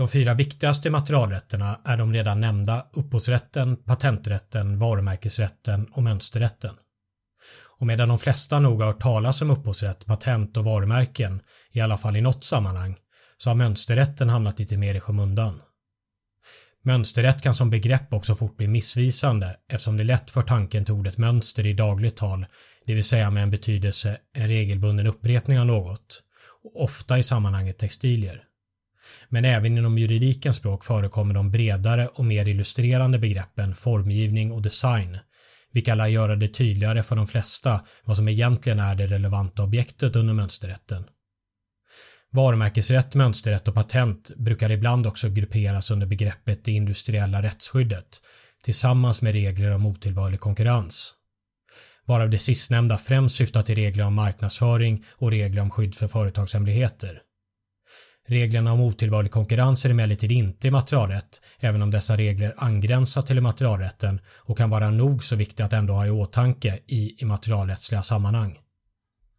De fyra viktigaste materialrätterna är de redan nämnda upphovsrätten, patenträtten, varumärkesrätten och mönsterrätten. Och medan de flesta nog har hört talas om upphovsrätt, patent och varumärken, i alla fall i något sammanhang, så har mönsterrätten hamnat lite mer i skymundan. Mönsterrätt kan som begrepp också fort bli missvisande eftersom det lätt för tanken till ordet mönster i dagligt tal, det vill säga med en betydelse en regelbunden upprepning av något, och ofta i sammanhanget textilier. Men även inom juridikens språk förekommer de bredare och mer illustrerande begreppen formgivning och design, vilka lär göra det tydligare för de flesta vad som egentligen är det relevanta objektet under mönsterrätten. Varumärkesrätt, mönsterrätt och patent brukar ibland också grupperas under begreppet det industriella rättsskyddet tillsammans med regler om otillbörlig konkurrens. Varav det sistnämnda främst syftar till regler om marknadsföring och regler om skydd för företagshemligheter. Reglerna om otillbörlig konkurrens är emellertid inte immaterialrätt, även om dessa regler angränsar till immaterialrätten och kan vara nog så viktiga att ändå ha i åtanke i immaterialrättsliga sammanhang.